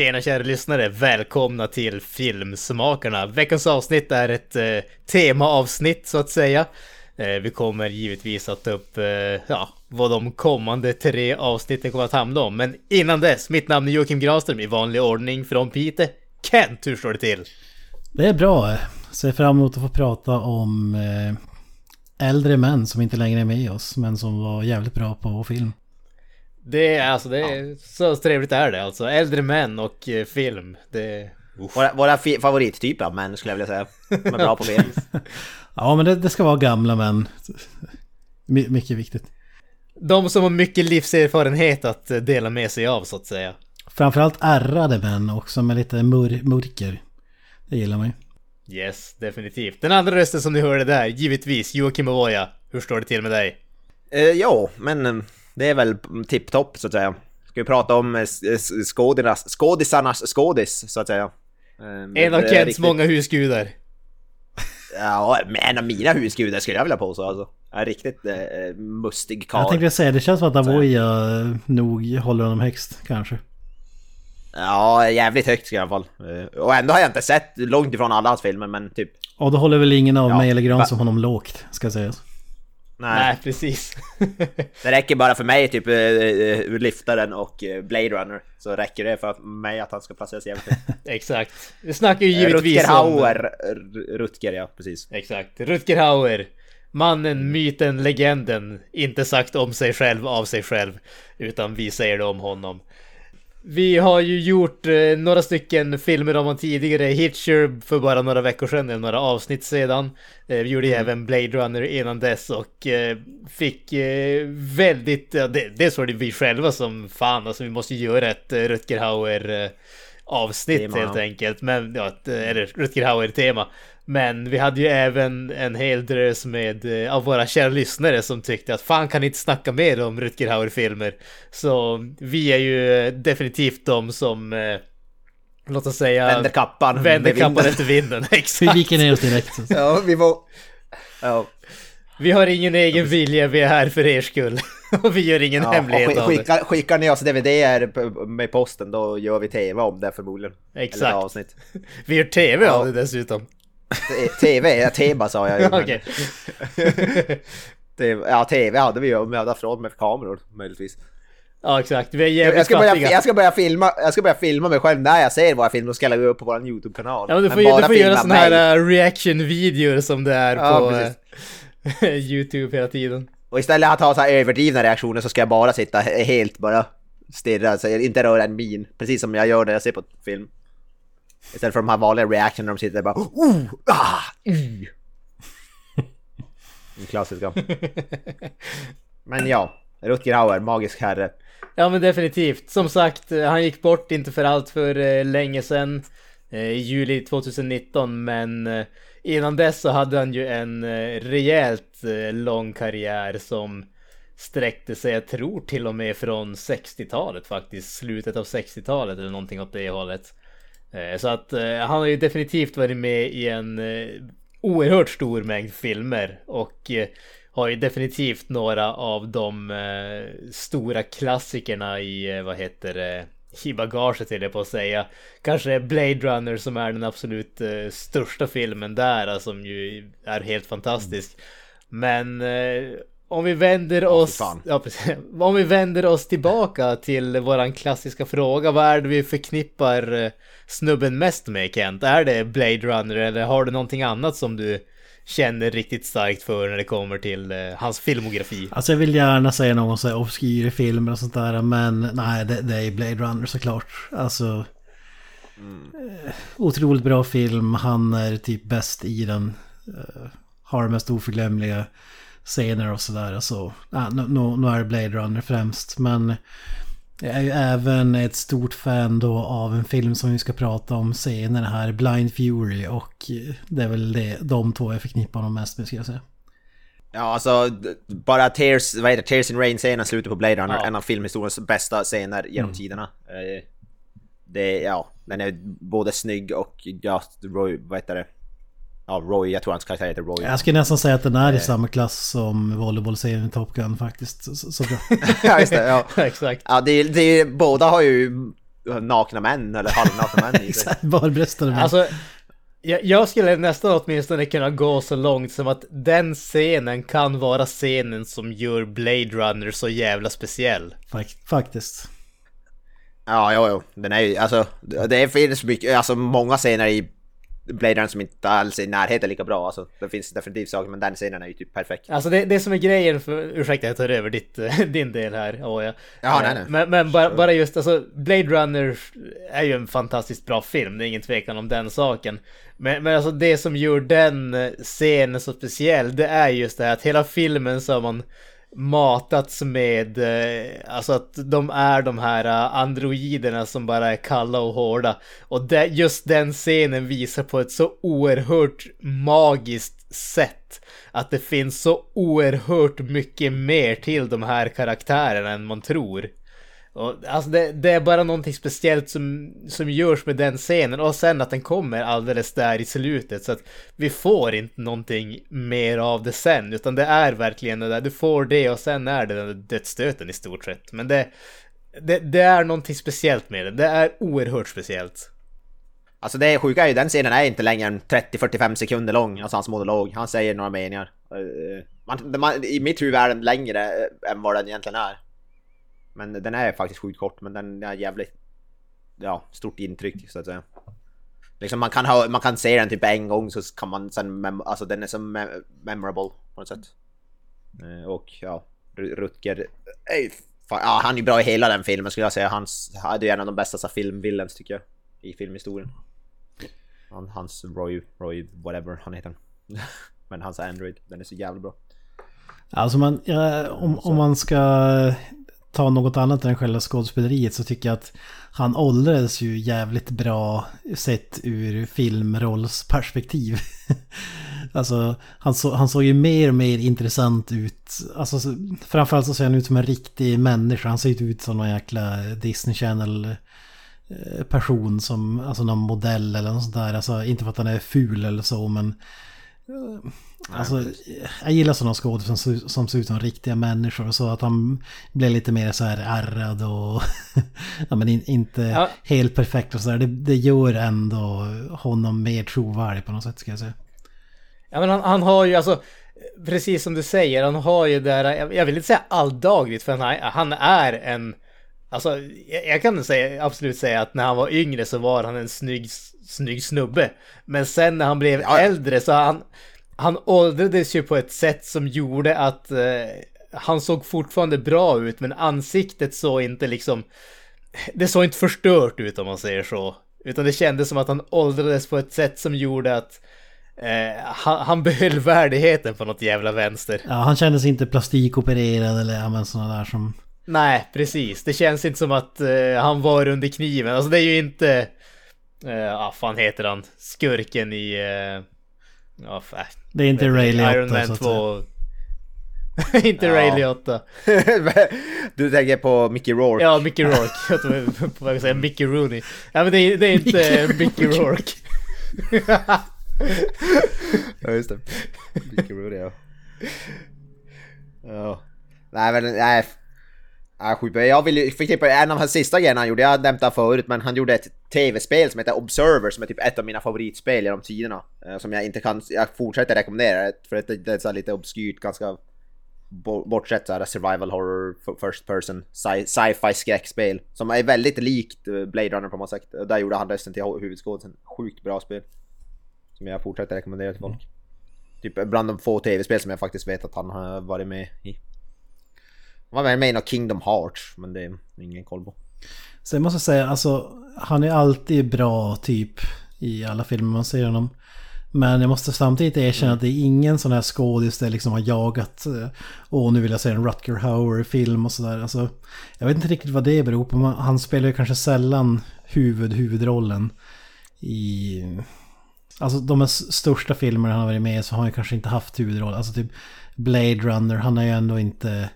Tjena kära lyssnare, välkomna till Filmsmakarna. Veckans avsnitt är ett eh, temaavsnitt så att säga. Eh, vi kommer givetvis att ta upp eh, ja, vad de kommande tre avsnitten kommer att handla om. Men innan dess, mitt namn är Joakim Granström i vanlig ordning från Pite. Kent, hur står det till? Det är bra. Ser fram emot att få prata om eh, äldre män som inte längre är med oss men som var jävligt bra på film. Det är alltså, det är så trevligt är det alltså. Äldre män och eh, film. Det... Våra, våra fi- favorittyper av män skulle jag vilja säga. Som är bra på film. Ja men det, det ska vara gamla män. My, mycket viktigt. De som har mycket livserfarenhet att eh, dela med sig av så att säga. Framförallt ärrade män också med lite mur, mörker. Det gillar man ju. Yes, definitivt. Den andra rösten som ni hörde där, givetvis Joakim Ovoja. Hur står det till med dig? Eh, ja, men eh, det är väl tipptopp så att säga. Ska vi prata om eh, skådisarnas, skådisarnas skådis så att säga. Eh, En av Kents riktigt- många husgudar. Ja, men en av mina husgudar skulle jag vilja påstå alltså. En riktigt eh, mustig Jag karl. tänkte säga, det känns som att Avoya eh, nog håller honom högst kanske. Ja, jävligt högt jag i alla fall. Eh, Och ändå har jag inte sett långt ifrån alla hans filmer, men typ... Och då håller väl ingen av Ja, mig eller Gran som honom lågt, ska sägas. Nej. Nej, precis. Det räcker bara för mig, typ eh, eh, Liftaren och eh, Blade Runner. Så räcker det för mig att han ska placeras högt. Exakt. Vi snackar ju givetvis Rutger om... Hauer. R- Rutger, ja precis. Exakt. Rutger Hauer. Mannen, myten, legenden. Inte sagt om sig själv av sig själv. Utan vi säger det om honom. Vi har ju gjort eh, några stycken filmer om honom tidigare. Hitcher för bara några veckor sedan, eller några avsnitt sedan. Eh, vi gjorde ju även Blade Runner innan dess och eh, fick eh, väldigt... Ja, det, det var det vi själva som fan, alltså vi måste göra ett eh, Rutger Hauer eh, avsnitt Tema, helt enkelt. Men, ja, ett, eller Rutger Hauer-tema. Men vi hade ju även en hel drös med eh, av våra kära lyssnare som tyckte att fan kan ni inte snacka mer om Rutger Hauer-filmer. Så vi är ju eh, definitivt de som, eh, låt oss säga, Vänder kappan. vänder kappan vinden. efter vinden. Vi Exakt. viker ner oss direkt. Ja, vi var... Ja. Vi har ingen egen vilja, vi är här för er skull. Och vi gör ingen Ja, hemlighet och sk- av det. skickar, ni oss DVD-er p- med posten då gör vi TV om det förmodligen. Exakt. avsnitt. Vi gör TV Ja. av det dessutom. TV, ja Teba sa jag ju. men- Okej. TV, ja TV hade vi ju om vi hade haft råd med kameror möjligtvis. Ja exakt, vi är Jag jävligt ska, börja, jag, ska börja filma, jag ska börja filma mig själv när jag ser våra filmer och ska lägga upp på vår YouTube-kanal. Ja men du får, du får göra mig. här uh, reaction-videor som det är Ja, på eh, YouTube hela tiden. Och istället för att ha så här överdrivna reaktioner så ska jag bara sitta he- helt bara stirra, så jag inte röra en min. Precis som jag gör när jag ser på film. Istället för de här vanliga reactionerna när de sitter bara oh, ah, uh. Den klassiska. Men ja, Rutger Hauer, magisk herre. Ja men definitivt. Som sagt, eh, han gick bort inte för allt för eh, länge sedan. eh, I juli 2019 men innan dess så hade han ju en rejält lång karriär som sträckte sig, jag tror till och med från 60-talet faktiskt. Slutet av 60-talet eller någonting åt det hållet. Eh, Så att eh, han har ju definitivt varit med i en eh, oerhört stor mängd filmer och har ju definitivt några av de stora klassikerna i, vad heter det, i bagaget till det på att säga. Kanske Blade Runner som är den absolut största filmen där, alltså, som ju är helt fantastisk. Men eh, om vi vänder oss... fan. Ja, precis. Om vi vänder oss tillbaka till våran klassiska fråga. Vad är det vi förknippar eh, snubben mest med Kent? Är det Blade Runner eller har du någonting annat som du känner riktigt starkt för när det kommer till eh, hans filmografi? Alltså jag vill gärna säga någon så här obskyr filmer och sånt där men nej det, det är Blade Runner såklart. Alltså... eh, Otroligt bra film, han är typ bäst i den. eh, har de mest oförglömliga scener och sådär. Så, ja, nu, nu, nu är det Blade Runner främst men... Jag är ju även ett stort fan då av en film som vi ska prata om senare här, Blind Fury. Och det är väl det, de två jag förknippar honom mest med ska jag säga. Ja, alltså bara Tears, vad heter det? Tears in Rain-scenen slutet på Blade Runner, Ja. en av filmhistoriens bästa scener genom tiderna. Eh, Det, ja, den är både snygg och ja, Roy, vad heter det? Ja, Roy, jag tror hans karaktär heter Roy. Jag skulle nästan säga att den är i samma klass som volleybollserien i Top Gun faktiskt. Så, så bra. ja, just det, ja. Exakt. Ja, det, det, båda har ju nakna män, eller halvnakna män i sig. Exakt, barbröstade män. Alltså, jag, jag skulle nästan åtminstone kunna gå så långt som att den scenen kan vara scenen som gör Blade Runner så jävla speciell. Fak- faktiskt. Ja, jo, jo. Den är ju, alltså, det finns mycket, alltså många scener i Blade Runner som inte alls är i närheten lika bra. Alltså, det finns definitivt saker, men den scenen är ju typ perfekt. Alltså det, det som är grejen för, ursäkta jag tar över ditt, din del här, oh, ja. Ja, nej, nej. Men, men bara, bara just alltså, Blade Runner är ju en fantastiskt bra film, det är ingen tvekan om den saken. Men, men alltså det som gör den eh, scenen så speciell, det är just det här att hela filmen så man matats med, eh, alltså att de är de här eh, androiderna som bara är kalla och hårda. Och det, just den scenen visar på ett så oerhört magiskt sätt att det finns så oerhört mycket mer till de här karaktärerna än man tror. Och, alltså det, det är bara någonting speciellt som, som görs med den scenen och sen att den kommer alldeles där i slutet så att vi får inte någonting mer av det sen utan det är verkligen det där, du får det och sen är det den där dödsstöten i stort sett. Men det, det, det är någonting speciellt med det, det är oerhört speciellt. Alltså det sjuka är ju, den scenen är inte längre än 30-45 sekunder lång, alltså hans monolog. Han säger några meningar. Eh, man, man, I mitt huvud är den längre eh, än vad den egentligen är. Men den är faktiskt sjukt kort, men den är jävligt... Ja, stort intryck så att säga. Liksom man kan, ha, man kan se den typ en gång så kan man sen... Mem, alltså den är så mem, memorable på något sätt. Eh, Och ja, Ru- Rutger... eh, fan, Ja, han är bra i hela den filmen skulle jag säga. Hans, han är en av de bästa filmvillains tycker jag. I filmhistorien. Han, hans Roy, Roy, whatever han heter. Men hans Android, den är så jävla bra. Alltså man, ja, om, om man ska ta något annat än själva skådespeleriet så tycker jag att han åldrades ju jävligt bra sett ur filmrollsperspektiv. alltså han, så, han såg ju mer och mer intressant ut. Alltså så- framförallt så ser han ut som en riktig människa. Han ser inte ut som någon jäkla Disney Channel-person. Eh, som, alltså någon modell eller något sånt där. Alltså inte för att han är ful eller så men eh, Alltså, jag gillar sådana skådespelare som, som ser ut som riktiga människor. och Så att han blir lite mer så här ärrad och ja, men in, inte Ja. helt perfekt och sådär. Det, det gör ändå honom mer trovärdig på något sätt ska jag säga. Ja men han, han har ju alltså, precis som du säger, han har ju det där, jag, jag vill inte säga alldagligt för han, han är en, alltså jag, jag kan säga, absolut säga att när han var yngre så var han en snygg, snygg snubbe. Men sen när han blev Ja. äldre så han, han åldrades ju på ett sätt som gjorde att eh, han såg fortfarande bra ut men ansiktet såg inte liksom, det såg inte förstört ut om man säger så. Utan det kändes som att han åldrades på ett sätt som gjorde att Eh, han, han behöll värdigheten på något jävla vänster. Ja, han kändes inte plastikopererad eller ja, sådana där som... Nej, precis. Det känns inte som att eh, han var under kniven. Alltså det är ju inte... Eh, ah, fan heter han? Skurken i... Eh, ja, fan. Det är inte Vet Ray inte, Liotta Iron så Man att säga. 2. inte Ja. Ray Liotta. du tänker på Mickey Rourke? Ja, Mickey Rourke. Jag var på väg att säga Mickey Rooney. Ja, men det är, det är inte Mickey Rourke. Ja just det. Mickey Rourke ja. Ja. Nej men nej. Bra. Jag vill ju förknippa en av hans sista grejerna han gjorde, jag har nämnt det förut, men han gjorde ett tv-spel som heter Observer som är typ ett av mina favoritspel genom tiderna. Eh, Som jag inte kan, jag fortsätter rekommendera det för det är så lite obskyrt, ganska bo- bortsett så här survival horror, first person, sci- sci-fi skräckspel. Som är väldigt likt eh, Blade Runner på något sätt. Där gjorde han rösten till huvudskådisen. Sjukt bra spel. Som jag fortsätter rekommendera till folk. Typ bland de få tv-spel som jag faktiskt vet att han har varit med i. Vad var med i Kingdom Hearts, men det är ingen koll på. Så jag måste säga, alltså han är alltid bra typ i alla filmer man ser honom. Men jag måste samtidigt erkänna att det är ingen sån här skådis där liksom har jagat eh, Åh, nu vill jag se en Rutger Hauer-film och sådär. Alltså, jag vet inte riktigt vad det beror på. Han spelar ju kanske sällan huvud, huvudrollen i... Alltså de här största filmerna han har varit med i så har han ju kanske inte haft huvudroll. Alltså typ Blade Runner, han är ju ändå inte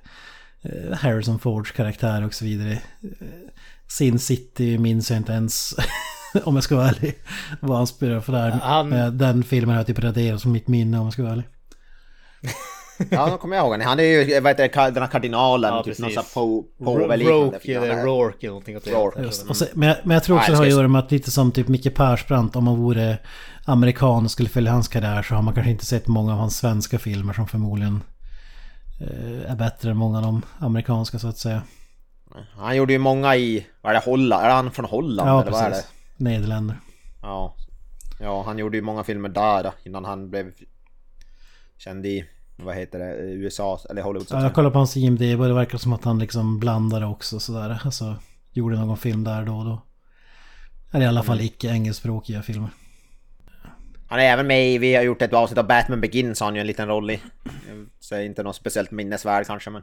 Harrison Fords karaktär och så vidare. Eh, Sin City minns jag inte ens, om jag ska vara ärlig, vad han spelar för där. Han- Eh, Den filmen har jag typ raderat som mitt minne om jag ska vara ärlig. Ja, nu kommer jag ihåg. Han är ju, vad heter den här kardinalen, Ja, typ någon sån po- påveliknande Rourke eller Rourke eller någonting åt Rourke. Just. Men, jag, men jag tror också Nej, det har att göra med att lite som typ Micke Persbrandt, om man vore amerikan och skulle följa hans karriär så har man kanske inte sett många av hans svenska filmer som förmodligen eh, är bättre än många av de amerikanska så att säga. Han gjorde ju många i, vad är det, Holland? Är han från Holland Ja, eller vad är det? precis. Nederländer. Ja. Ja, han gjorde ju många filmer där innan han blev känd i, vad heter det, USA eller Hollywood. så Ja, jag kollar på hans IMDB och det verkar som att han liksom blandade också sådär. Alltså gjorde någon film där då och då. Eller i alla fall icke engelskspråkiga filmer. Han är även med i, vi har gjort ett avsnitt av Batman Begins, har han ju en liten roll i. Så inte något speciellt minnesvärd kanske men...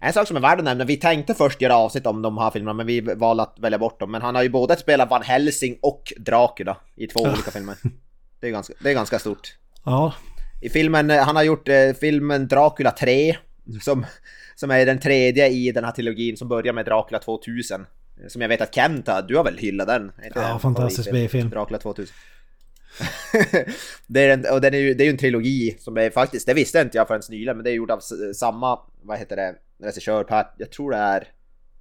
En sak som är värd att nämna, vi tänkte först göra avsnitt om de här filmerna men vi valde att välja bort dem. Men han har ju både spelat Van Helsing och Dracula i två olika filmer. Det är ganska, det är ganska stort. Ja, I filmen, eh, han har gjort eh, filmen Dracula 3 som, som är den tredje i den här trilogin som börjar med Dracula 2000. eh, Som jag vet att Kent har, du har väl hyllat den? Ja, fantastisk? B-film. Dracula 2000. det är en, och den är ju, det är ju en trilogi som är faktiskt, det visste inte jag förrän nyligen, men det är gjort av samma, vad heter det, regissör, Pat, jag tror det är,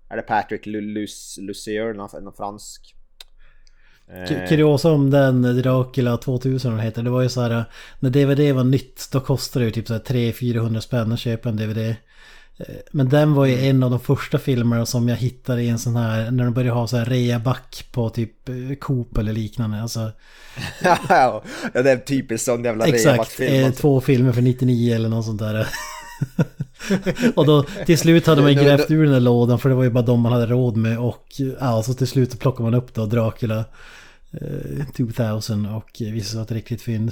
är det Patrick Lu- Lus, Lucier, någon, någon fransk? Eh, Kuriosa om den Dracula 2000 den heter. Det var ju så här när DVD var nytt då kostade det ju typ så här 300-400 spänn att köpa en DVD. Eh, Men den var ju en av de första filmerna som jag hittade i en sån här, när de började ha så här reaback på typ eh, Coop eller liknande. Alltså, ja, det är typiskt sån jävla exakt, revaktfilm. eh, alltså. två filmer för 99 eller något sånt där. och då till slut hade man grävt ur den där lådan för det var ju bara de man hade råd med och ja, så till slut plockade man upp då Dracula eh, 2000 och visade sig vara ett riktigt fynd.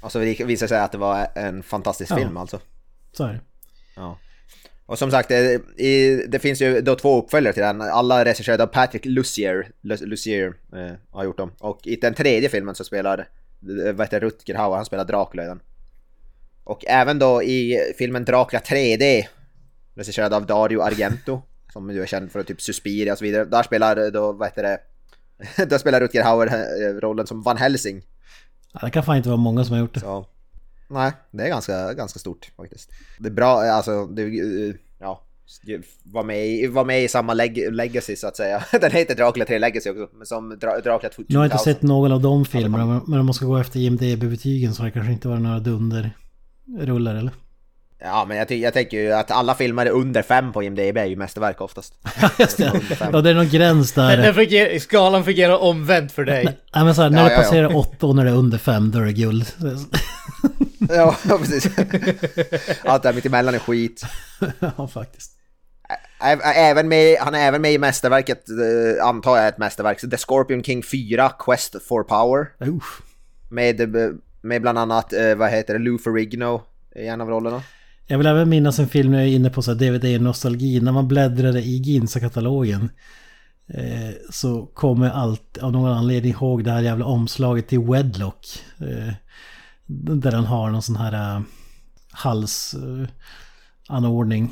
Och så visade det sig att det var en fantastisk Ja. film alltså. Så är det. Ja. Och som sagt, det, i, det finns ju då två uppföljare till den. Alla regisserade av Patrick Lucier, Lu- Lucier eh, har gjort dem. Och i den tredje filmen så spelar, eh, vad heter Rutger Hauer, han spelar Dracula i den. Och även då i filmen Dracula 3D, regisserad av Dario Argento, som ju är känd för typ Suspiria och så vidare. Där spelar eh, då, vad heter det, där spelar Rutger Hauer eh, rollen som Van Helsing. Ja, det kan fan inte vara många som har gjort det. Så, nej, det är ganska, ganska stort faktiskt. Det är bra, alltså, det, eh, ja, var med, i, var med i samma leg legacy så att säga. Den heter Dracula 3 Legacy också, men som Dra Dracula 2000. Nu har jag inte sett någon av de filmerna, men- om man ska gå efter IMDB-betygen så har det kanske inte varit några dunder-rullar eller? Ja, men jag, jag tänker ju att alla filmer är under 5 på IMDB är ju mästerverk oftast. Just det. Under fem. Ja, det är någon gräns där. den fungerar, skalan fungerar omvänt för dig. Nej men så här, när Ja, det ja, ja. passerar 8 och när det är under 5 då är det guld. ja, precis. Allt där mittemellan är skit. ja, faktiskt. Även med, han är även med i mästerverket, eh, antar jag är ett mästerverk, The Scorpion King 4, Quest for Power. Usch. Med, eh, med bland annat, eh, vad heter det, Lou Ferrigno i en av rollerna. Jag vill även minnas en film när jag är inne på så här DVD-nostalgi. När man bläddrade i Ginsa-katalogen. Eh, så kommer alltid av någon anledning ihåg det här jävla omslaget till Wedlock. Eh, där han har någon sån här eh, halsanordning. Eh,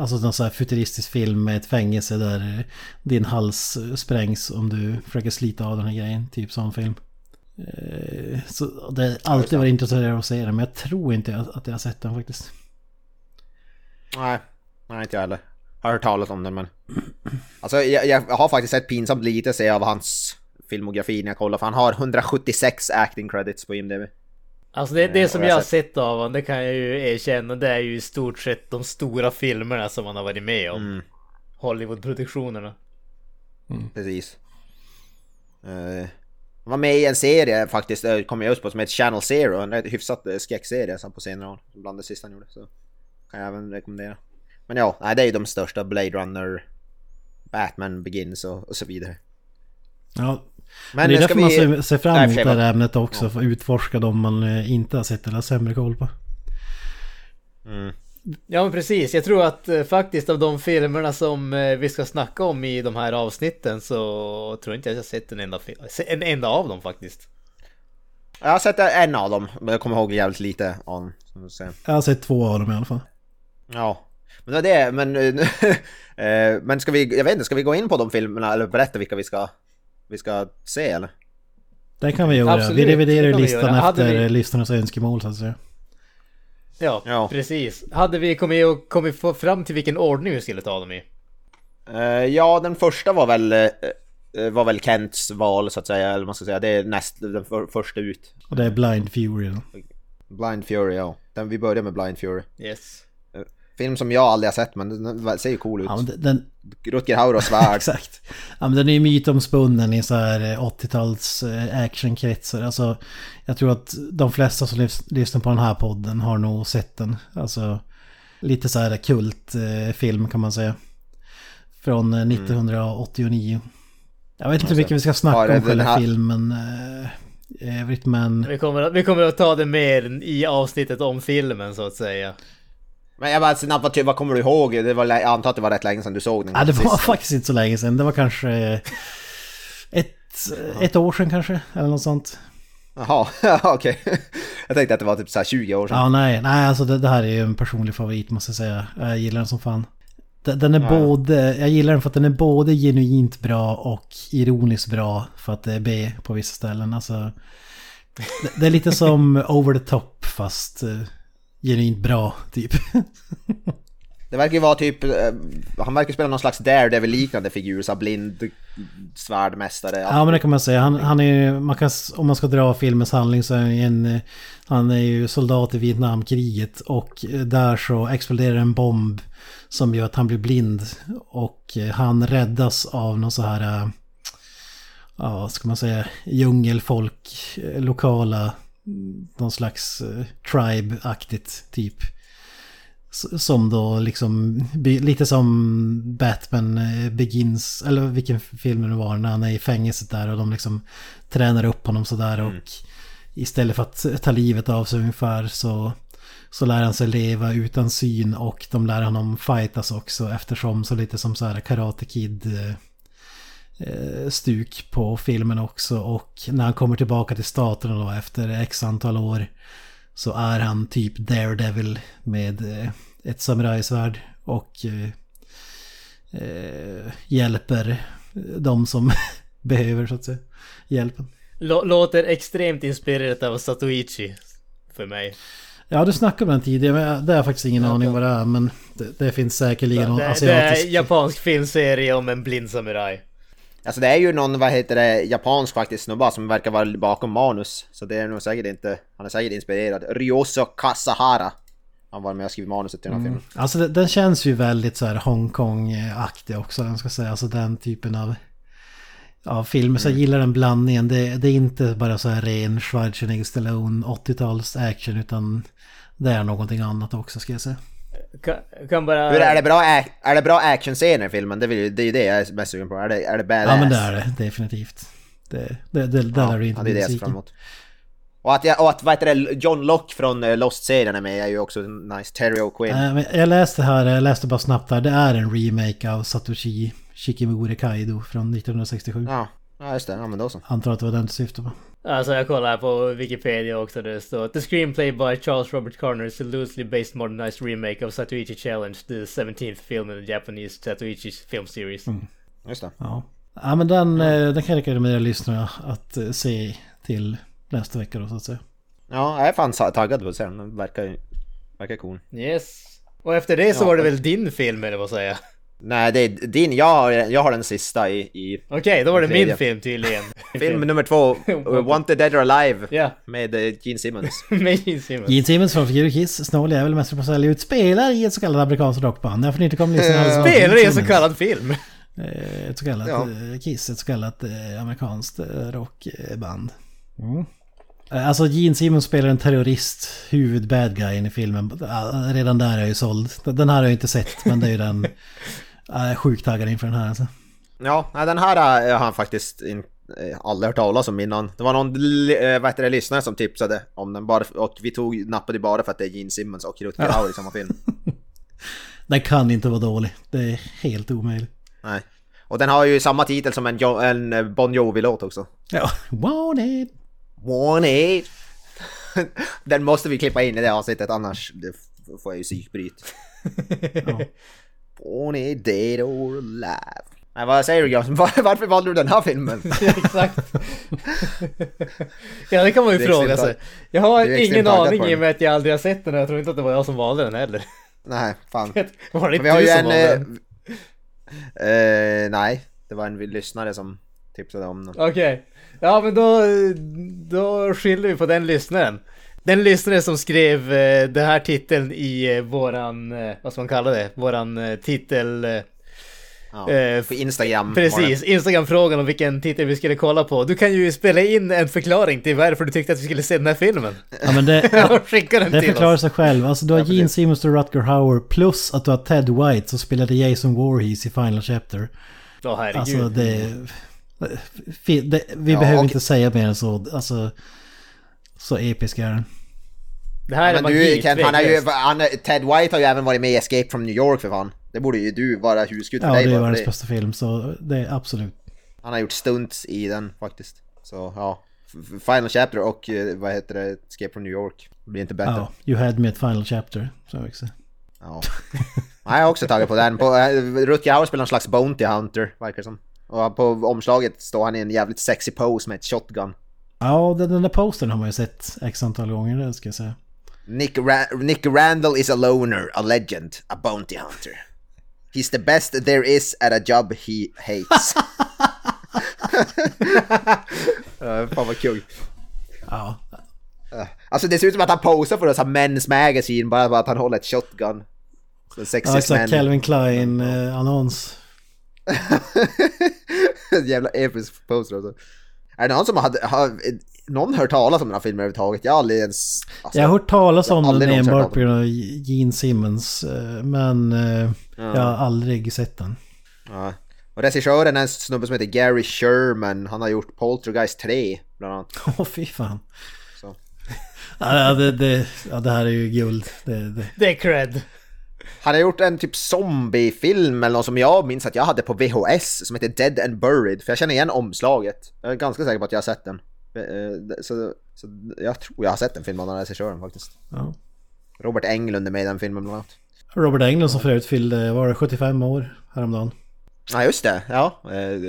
alltså någon sån här futuristisk film med ett fängelse där eh, din hals sprängs om du försöker slita av den här grejen. Typ sån film. Så det har alltid varit intresserad av att se den men jag tror inte att att jag har sett den faktiskt. Nej, nej inte jag heller. Har hört talas om den men... Alltså jag, jag har faktiskt sett pinsamt lite se av hans filmografi när jag kollar för han har 176 acting credits på IMDb. Alltså det, det Eh, som jag har sett- av honom, det kan jag ju erkänna, det är ju i stort sett de stora filmerna som han har varit med om. Mm. Hollywoodproduktionerna. Precis. Uh, han var med i en serie faktiskt, uh, kom jag just på, som heter Channel Zero. En rätt hyfsat skräckserie som på senare år. Bland det sista han gjorde. Så kan jag även rekommendera. Men ja, nej, det är ju de största. Blade Runner, Batman Begins och, och så vidare. Ja, Men det är därför man ser, ser fram emot det här ämnet också. För att utforska dem man eh, inte har sett eller har sämre koll på. Ja men precis, jag tror att eh, faktiskt av de filmerna som eh, vi ska snacka om i de här avsnitten så tror jag inte jag har sett en enda, en enda av dem faktiskt. Jag har sett en av dem, men jag kommer ihåg jävligt lite om. Jag har sett två av dem i alla fall. Ja. Men det var det, men... men ska vi, jag vet inte, ska vi gå in på de filmerna eller berätta vilka vi ska, vi ska se eller? Det kan vi göra. Absolut, vi reviderar vi listan göra. Efter vi- lyssnarnas önskemål så att säga. Ja, Ja. precis. Hade vi kommit, och kommit fram till vilken ordning vi skulle ta dem i? Eh, ja, den första var väl... eh, var väl Kents val så att säga, eller man ska säga. Det är näst, den för, första ut. Och det är Blind Fury då. Blind Fury, ja. Den, vi börjar med Blind Fury. Yes. Film som jag aldrig har sett, men den, ser ju cool ut. Ja, den- den, Rutger Hauer och svärd. Exakt. Ja, men den är ju mytomspunnen i så här eh, 80-tals eh, actionkretsar. Alltså, jag tror att de flesta som lys- lyssnar på den här podden har nog sett den. Alltså, lite så här kultfilm kan man säga. Från eh, 1989. Jag vet inte hur mycket vi ska snacka om den själva här- filmen eh, övrigt, men... Vi kommer, att- vi kommer att ta det mer i avsnittet om filmen så att säga. Men jag bara snabbt, vad, ty- vad kommer du ihåg? Det var, jag antar att det var rätt länge sedan du såg den. Ja, det var sist. faktiskt inte så länge sedan. Det var kanske ett, ett år sedan kanske, eller något sånt. Jaha, ja, okej. Jag tänkte att det var typ så här 20 år sedan. Ja, nej, nej, alltså det, det här är ju en personlig favorit måste jag säga. Jag gillar den som fan. Den, den är Ja. både, jag gillar den för att den är både genuint bra och ironiskt bra för att det är B på vissa ställen. Alltså, det, det är lite som over the top fast eh, genuint bra typ. Det verkar ju vara typ, eh, han verkar spela någon slags Daredevil-liknande figur, så blind svärdmästare. Ja men det kan man säga. Han, han är man kan, om man ska dra filmens handling så är han en, eh, han är ju soldat i Vietnamkriget och eh, där så exploderar en bomb som gör att han blir blind och han räddas av någon så här, ja ska man säga, djungelfolk, lokala, någon slags eh, tribe-aktigt typ. Som då liksom, lite som Batman eh, Begins, eller vilken film det var, när han är i fängelset där och de liksom tränar upp honom sådär och istället för att ta livet av sig ungefär så, så lär han sig leva utan syn och de lär honom fightas också eftersom så lite som så här Karate Kid eh, stuk på filmen också och när han kommer tillbaka till staterna då efter x antal år så är han typ Daredevil med eh, ett samurajsvärd och eh, eh, hjälper de som behöver så att säga hjälpen. Lå- låter extremt inspirerat av Satoichi. För mig. Ja, du snackade om den tidigare, men det har jag faktiskt ingen aning vad det är, men det, det finns säkerligen någon Det, det är asiatisk... en japansk filmserie om en blind samuraj. Alltså det är ju någon, vad heter det, japansk faktiskt snubba som verkar vara bakom manus. Så det är nog säkert inte, han är säkert inspirerad. Ryoso Kasahara. Han var med och skrev manuset till den här filmen. Alltså det- den känns ju väldigt så här Hongkong-aktig också, jag ska säga. Alltså den typen av, av filmer. Så jag gillar den blandningen. Det, det är inte bara så här ren Schwarzenegger Stallone 80-tals action, utan det är någonting annat också ska jag säga. Kan, kan bara... Hur är det bra, är det bra actionscener i filmen? Det, vill, det är ju det jag är mest sugen på. Är det, är det badass? Ja men det är det, definitivt. Det, det, det, där Ja, är inte ja, det är det jag ser besviken. fram emot. Och att, jag, och att vad heter det, John Locke från eh, Lost-serien är med är ju också nice. Terry O'Quinn. Men Jag läste här, jag läste bara snabbt här, det är en remake av Satoshi Shikimori Kaido från 1967. Ja, ja just det. Ja men då så. Antar att det var den du syftade på. Alltså jag kollar här på Wikipedia också där det står The screenplay by Charles Robert Connor is a loosely based modernized remake of Satoichi Challenge, the 17th film in the Japanese Satoichi film series. Just det. Ja. Ja men den, eh, den kan jag rekommendera lyssnarna att eh, se till nästa vecka då så att säga. Ja, jag är fan taggad på att se den. Den verkar, verkar cool. Yes. Och efter det så Ja. var det väl din film eller vad säger jag? Nej, det är din. Jag har, jag har den sista i, i Okej, då var det Tredje. min film tydligen. film nummer två. uh, Wanted Dead or Alive. Ja, Med eh, Gene Simmons. med Gene Simmons. Gene Simmons från Figur Kiss, snål jävel, mästare på att sälja ut, spelar i ett så kallat amerikanskt rockband. Jag får inte komma lyssna Spelar i en så kallad film. Eh, Ett så kallat Ja. eh, Kiss, ett så kallat amerikanskt rockband. Mm. Alltså Gene Simmons spelar en terrorist, huvud bad guy i filmen. Redan där är jag ju såld. Den här har jag inte sett, men det är ju den... Jag är sjukt taggad inför den här alltså. Ja, den här eh, har han faktiskt in, eh, aldrig hört talas om innan. Det var någon eh, vad heter det, lyssnare som tipsade om den bara, och vi tog, nappade bara för att det är Gene Simmons och Rutger Hauer i samma film. Den kan inte vara dålig. Det är helt omöjligt. Nej. Och den har ju samma titel som en, jo, en eh, Bon Jovi-låt också. Ja, wanted. Wanted. Den måste vi klippa in i det avsnittet annars får jag ju psykbryt. Ja. Wanted, dead or alive. Nej, vad säger du? Var, varför valde du den här filmen? Exakt. ja, det kan man ju fråga sig. Jag har ingen aning i och med att jag aldrig har sett den och jag tror inte att det var jag som valde den heller. Nej, fan. Var det Men inte du som en... valde Eh, den? eh, nej, det var en lyssnare som tipsade om den. Okej. Ja, men då, då skyller vi på den lyssnaren. Den lyssnare som skrev eh, den här titeln i eh, våran, eh, vad ska man kalla det, våran eh, titel... Eh, Ja, Eh, på Instagram Precis, Instagram-frågan om vilken titel vi skulle kolla på. Du kan ju spela in en förklaring till varför du tyckte att vi skulle se den här filmen. Ja men det, skicka den det till förklarar oss. sig själv. Alltså du har Ja. Gene Simmons och Rutger Hauer plus att du har Ted White som spelade Jason Voorhees i Final Chapter. Åh herregud. Alltså det vi Ja, behöver och- inte säga mer än så. Alltså... Så episk är den. Det här är Men magi, du Kent, han är ju, han, Ted White har ju även varit med i Escape from New York för fan. Det borde ju du vara husgud för Ja, dig det är världens det. bästa film så det är absolut. Han har gjort stunts i den faktiskt. Så ja, Final Chapter och eh, vad heter det, Escape from New York. Det blir inte bättre. Ja, You had me at Final Chapter. Så också. Ja. Ja, jag har också tagit på den. På, äh, Rutger Hauer spelar någon slags Bounty Hunter, verkar som. Och på omslaget står han i en jävligt sexy pose med ett shotgun. Ja, den, där postern har man ju sett x antal gånger, det ska jag säga. Nick, Ra- Nick Randall is a loner, a legend, a bounty hunter. He's the best there is at a job he hates. uh, fan vad kul. Ja, Alltså det ser ut som att han posar för oss, Men's Magazine, bara bara att han håller ett shotgun. Så ja sexy exakt. man. Calvin Klein eh. Jävla episk poster alltså. Är det någon som har, har någon hört talas om den här filmen överhuvudtaget? Jag har aldrig ens... Alltså, Jag har hört talas om den enbart på grund av Gene Simmons. eh, Men eh, jag har aldrig sett den. ja. Och regissören är en snubbe som heter Gary Sherman. Han har gjort Poltergeist 3 bland annat. Åh fy fan. Så. Ja, det, det, ja, det här är ju guld. Det, det. Det är cred. Han har gjort en typ zombiefilm eller något som jag minns att jag hade på VHS som heter Dead and Buried. För jag känner igen omslaget. Jag är ganska säker på att jag har sett den. Eh, Så, så jag tror jag har sett den filmen av den här regissören faktiskt. Ja. Robert Englund är med i den filmen bland annat. Robert Englund som förut fyllde, var det 75 år häromdagen? Ja just det, ja. Eh,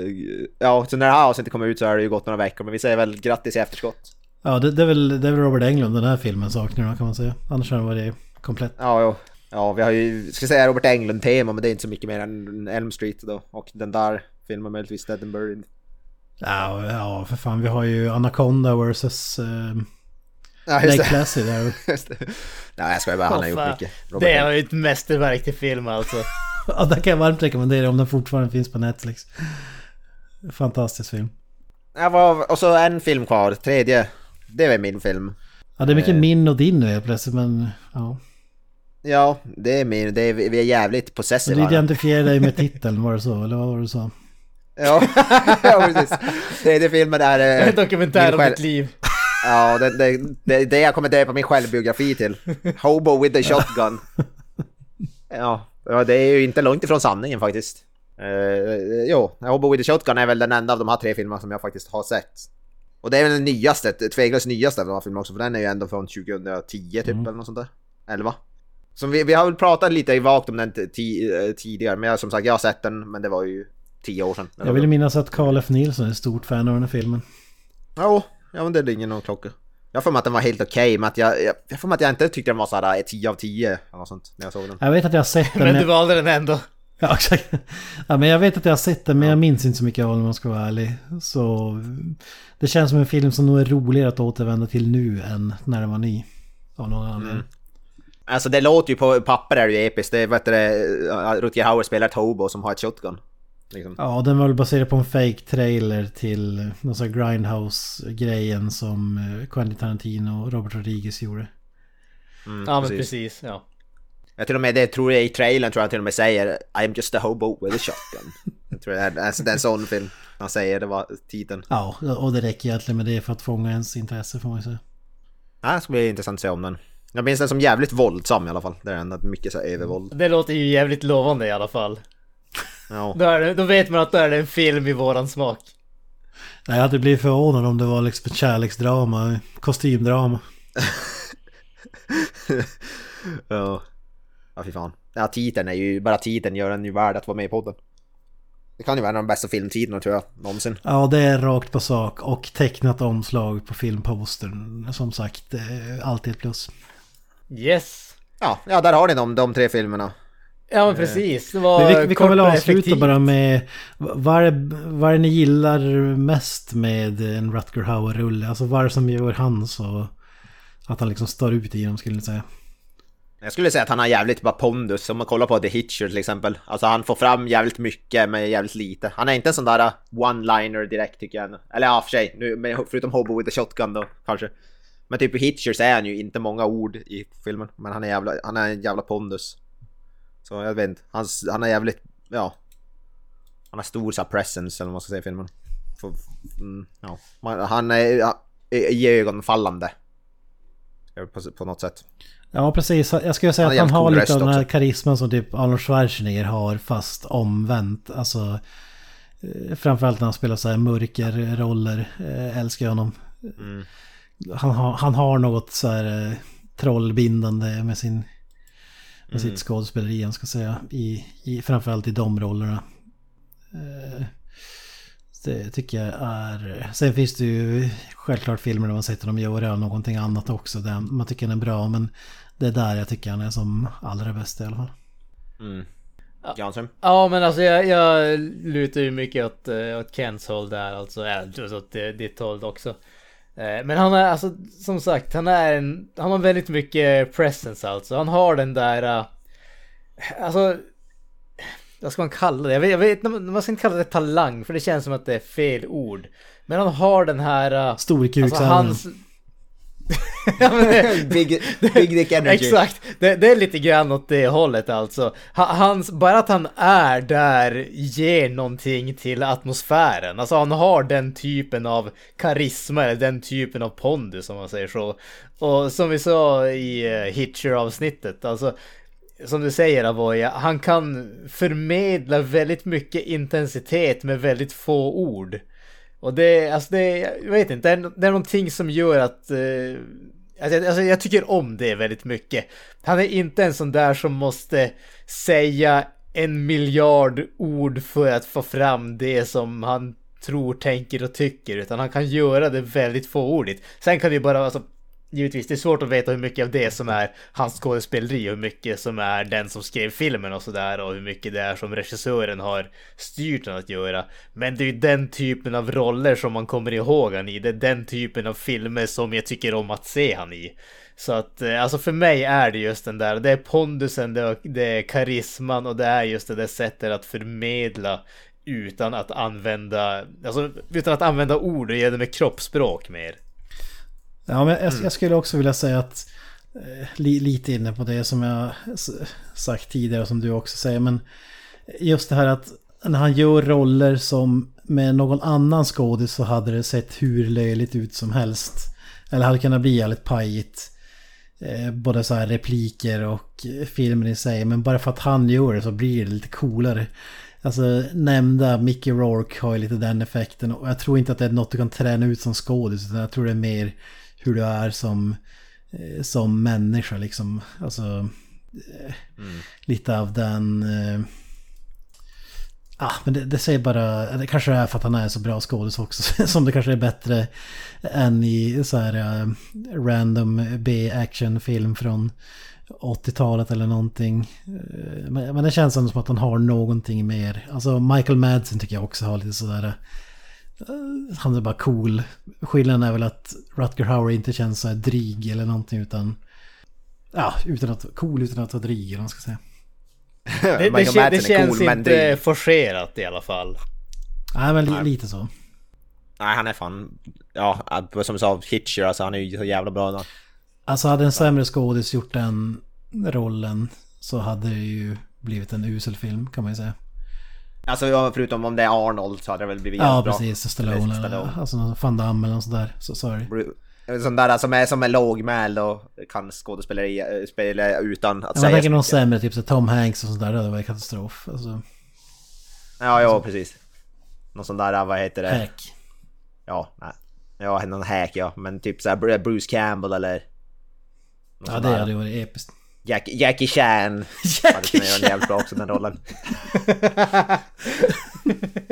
Ja, så när det här avsnittet kommer ut så har det ju gått några veckor. Men vi säger väl grattis i efterskott. Ja, det, det, är väl, det är väl Robert Englund den här filmen saknar kan man säga. Annars har den varit komplett. Ja, jo. Ja, vi har ju, ska säga Robert Englund-tema, men det är inte så mycket mer än Elm Street då. Och den där filmen möjligtvis Dead and Buried. Ja, ja för fan vi har ju Anaconda vs. Uh, Ja, just Lake det. Placid där. Just det. Nej, jag skojar bara, han har gjort mycket. Robert Det var ju ett mästerverk till film alltså. Ja, den kan jag varmt rekommendera om den fortfarande finns på Netflix. Fantastisk film. Ja, vad- och så en film kvar, tredje. Det är min film. Ja, det är Eh. mycket min och din nu helt plötsligt men ja. Ja, det är min. Det är, vi är jävligt possessiva. du identifierar dig med titeln, var det så? Eller vad var det du sa? Ja, ja precis. Tredje filmen är... eh, En dokumentär om ditt liv. Ja, det, det, det, det jag kommer döpa min självbiografi till. Hobo with a shotgun. Ja, ja, det är ju inte långt ifrån sanningen faktiskt. Uh, jo, Hobo with a shotgun är väl den enda av de här tre filmerna som jag faktiskt har sett. Och det är väl den nyaste, tveklöst nyaste av de här filmerna också, för den är ju ändå från 2010 typ eller något sånt där. 11. Så vi, vi har väl pratat lite i vagt om den eh, tidigare, men jag, som sagt jag har sett den, men det var ju 10 år sedan. Jag vill minnas att Carl F. Nilsson är ett stort fan av den här filmen. Jo, ja men det ringer någon klocka. Jag får mig att den var helt okej, men att jag, jag, jag får mig att jag inte tyckte den var såhär 10 av 10 eller något sånt när jag såg den. Jag vet att jag har sett den. Men du valde den ändå. Ja, exakt. Ja, men jag vet att jag har sett den, men jag minns inte så mycket av den om man ska vara ärlig. Så det känns som en film som nog är roligare att återvända till nu än när den var ny. Av någon anledning. Alltså det låter ju på papper är det ju episkt. Det är vad heter det, Rutger Hauer spelar ett hobo som har ett shotgun. Liksom. Ja, den var väl baserad på en fake trailer till någon sån Grindhouse-grejen som eh, Quentin Tarantino och Robert Rodriguez gjorde. Mm, Ja men precis, ja. Jag till och med, det tror jag i trailern tror jag till och med säger I'm just a hobo with a shotgun. jag tror det är, det är en sån film. Han säger det var titeln. Ja, och det räcker egentligen med det för att fånga ens intresse får man ju säga. Ja, det ska bli intressant att se om den. Jag minns den som jävligt våldsam i alla fall. Det är ändå mycket så här övervåld. Det låter ju jävligt lovande i alla fall. Ja. Då, är det, då vet man att då är det en film i våran smak. Nej, jag hade blivit förvånad om det var liksom ett kärleksdrama, kostymdrama. ja. Ja, fy fan. Ja, titeln är ju, bara titeln gör den ju värd att vara med i podden. Det kan ju vara en av de bästa filmtitlarna tror jag, någonsin. Ja, det är rakt på sak och tecknat omslag på filmpostern. Som sagt, är alltid ett plus. Yes. Ja, ja där har ni de, de tre filmerna. Ja men precis. Det var Men vi, vi kan väl avsluta bara med vad är, vad är ni gillar mest med en Rutger Hauer-rulle? Alltså vad är det som gör han så att han liksom står ut i dem skulle jag säga. Jag skulle säga att han har jävligt bara pondus, om man kollar på The Hitcher till exempel. Alltså han får fram jävligt mycket med jävligt lite. Han är inte en sån där uh, one-liner direkt tycker jag. Eller ja, för sig, nu, men förutom Hobo with a shotgun då kanske. Men typ i Hitcher så är han ju inte många ord i filmen. Men han är, jävla, han är en jävla pondus. Så jag vet inte, han, han är jävligt, ja. Han har stor så presence eller vad man ska säga i filmen. För, mm, ja. Han är iögonfallande. På, på något sätt. Ja precis, jag skulle säga Han att han har cool lite av den här röst karisman som typ Arnold Schwarzenegger har fast omvänt. Alltså eh, framförallt när han spelar så här mörkerroller eh, älskar jag honom. Mm. Han, har, han har något så här eh, trollbindande med sin med Mm. sitt skådespeleri, jag ska säga. I, i, framförallt i de rollerna. Eh, Det tycker jag är... Sen finns det ju självklart filmer där man sett honom göra någonting annat också. Där man tycker den är bra, men det är där jag tycker han är som allra bäst i alla fall. Mm. Jansson? Ja men alltså jag, jag lutar ju mycket åt, eh, åt Kens håll där alltså. Äh, åt ditt håll också. Eh, Men han är alltså som sagt han är en, han har väldigt mycket presence alltså. Han har den där, eh, alltså vad ska man kalla det? Jag vet, jag vet man ska inte kalla det talang för det känns som att det är fel ord. Men han har den här... eh, Storkuksäven. Alltså hans... ja, men det, Big, big Dick Energy. Exakt, det, det är lite grann åt det hållet alltså. Ha- Hans, bara att han är där ger någonting till atmosfären. Alltså han har den typen av karisma eller den typen av pondus om man säger så. Och som vi sa i uh, Hitcher-avsnittet, alltså som du säger Avoya, han kan förmedla väldigt mycket intensitet med väldigt få ord. Och det, alltså det, jag vet inte, det är, det är någonting som gör att... Eh, alltså, jag- alltså jag tycker om det väldigt mycket. Han är inte en sån där som måste säga en miljard ord för att få fram det som han tror, tänker och tycker. Utan han kan göra det väldigt fåordigt. Sen kan det ju bara, alltså, givetvis, det är svårt att veta hur mycket av det som är hans skådespeleri och hur mycket som är den som skrev filmen och sådär och hur mycket det är som regissören har styrt den att göra. Men det är ju den typen av roller som man kommer ihåg han i. Det är den typen av filmer som jag tycker om att se han i. Så att, eh, alltså för mig är det just den där, det är pondusen, det är, det är karisman och det är just det där sättet att förmedla utan att använda, alltså utan att använda ord och ge det med kroppsspråk mer. Ja, men jag, jag skulle också vilja säga att eh, li, lite inne på det som jag sagt tidigare och som du också säger. Men just det här att när han gör roller som med någon annan skådis så hade det sett hur löjligt ut som helst. Eller hade kunnat bli jävligt pajigt. Eh, både så här repliker och eh, filmen i sig. Men bara för att han gör det så blir det lite coolare. Alltså nämnda Mickey Rourke har ju lite den effekten. Och jag tror inte att det är något du kan träna ut som skådis. Utan jag tror det är mer hur du är som, eh, som människa liksom. Alltså eh, lite av den... Eh, Ah, men det, det säger bara, det kanske är för att han är så bra skådis också. Som det kanske är bättre än i så här eh, random B-actionfilm från 80-talet eller någonting. Men, men det känns ändå som att han har någonting mer. Alltså Michael Madsen tycker jag också har lite sådär... Han är bara cool. Skillnaden är väl att Rutger Hauer inte känns så här dryg eller någonting utan... Ja, utan att, cool utan att vara dryg eller vad man ska säga. Det, det, Michael kä- Madsen det är känns cool, men inte forcerat i alla fall. Nej men li, Nej. lite så. Nej, han är fan... Ja, som du sa, Hitcher alltså, han är ju så jävla bra. Då. Alltså hade en sämre skådis gjort den rollen så hade det ju blivit en usel film kan man ju säga. Alltså ja, förutom om det är Arnold så hade det väl blivit Ja, bra. precis. Stallone Eller eller alltså någon Van Damme eller något sådär. Så sorry. Sån där som är, som är lågmäld och kan skådespeleri äh, spela utan att Jag säga tänker så någon sämre, typ så Tom Hanks och sånt där. Det varit katastrof. Alltså, Ja, ja precis. Någon sån där, vad heter det? hack. Ja, nej. Ja, någon hack ja. Men typ såhär Bruce Campbell eller... Ja, det hade ju varit episkt. Jack, Jackie Chan. Hade kunnat göra den jävligt bra också den rollen.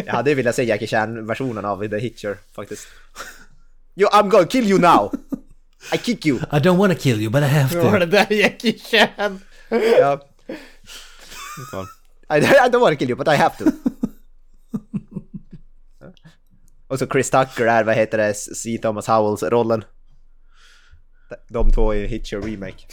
Jag hade ju velat se Jackie Chan-versionen av The Hitcher faktiskt. Yo, I'm gonna kill you now! I kick you! I don't wanna kill you but I have Var to. det där Jackie Chan? Ja. I, I don't wanna kill you but I have to. Och så Chris Tucker är, vad heter det, C. Thomas Howells-rollen. De två i Hitcher Remake.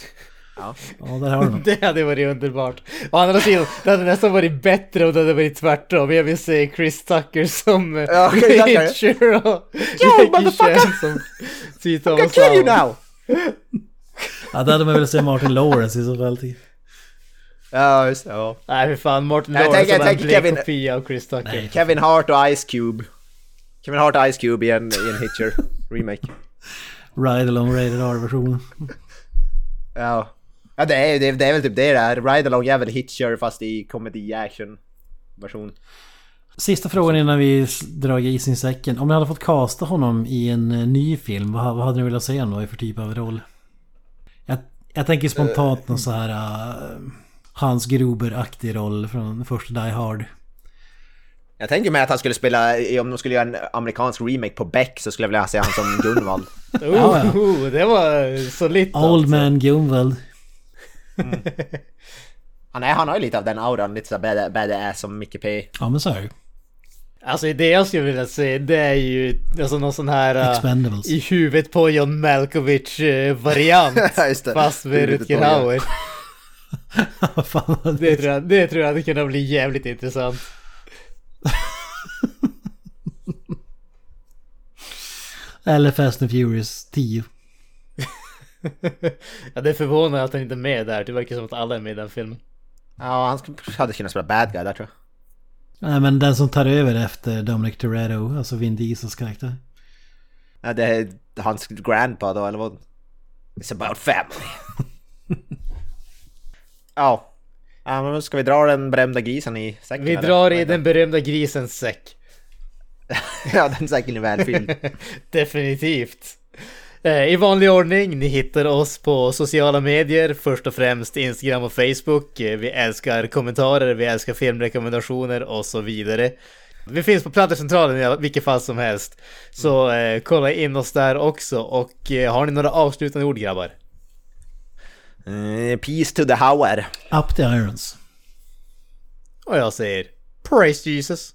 Ja. Ja, där har du något. Det hade varit underbart. Å andra sidan, det hade nästan varit bättre om det hade varit tvärtom. Jag vill se Chris Tucker som eh, Ja, Chris Tucker. Hitcher och Yo, motherfucker! Som C. I Thomas can kill you now! Ja, det hade man velat se Martin Lawrence i så fall. typ. Ja, just det. Ja. Nej för fan, Martin Jag Lawrence tänker- som en blek Kevin- kopia av Chris Tucker. Nej. Kevin Hart och Ice Cube. Kevin Hart och Ice Cube i en, i en Hitcher remake. Ride along rated R-versionen. Ja. Ja det är, det, är, det är väl typ det det är. Ride Along är väl Hitcher fast i comedy action version. Sista frågan innan vi drar isen i säcken. Om ni hade fått casta honom i en eh, ny film, vad, vad hade ni velat se honom då i för typ av roll? Jag, jag tänker spontant någon så här uh, Hans Gruber-aktig roll från första Die Hard. Jag tänker mig att han skulle spela, om de skulle göra en amerikansk remake på Beck så skulle jag vilja se han som Gunvald. Oh, oh, det var solitt Old alltså. Man Gunvald. Han, är, han har ju lite av den auran, lite så bad, badass som Micke P. Ja men så är det Alltså det jag skulle vilja se det är ju alltså någon sån här uh, Expendables. i huvudet på John Malkovich uh, variant. Fast med Rutger. Hauer. Det tror, jag, det tror jag hade kunnat bli jävligt intressant. Eller Fast and Furious 10. Ja det är förvånande att han inte är med där. Det verkar som att alla är med i den filmen. Ja, han hade kunnat spela bad guy där tror jag. Nej men den som tar över efter Dominic Toretto, alltså Vin Diesels karaktär. Ja, det är hans grandpa då, eller vad? It's about family. ja. Ja, men ska vi dra den berömda grisen i säcken? Vi eller? drar i den berömda grisens säck. ja, den säcken är välfylld. Definitivt. Eh, I vanlig ordning, ni hittar oss på sociala medier, först och främst Instagram och Facebook. Eh, Vi älskar kommentarer, vi älskar filmrekommendationer och så vidare. Vi finns på Plantercentralen i vilket fall som helst. Så eh, kolla in oss där också och eh, har ni några avslutande ord grabbar? Eh, peace to the Hauer. Up the Irons. Och jag säger Praise Jesus!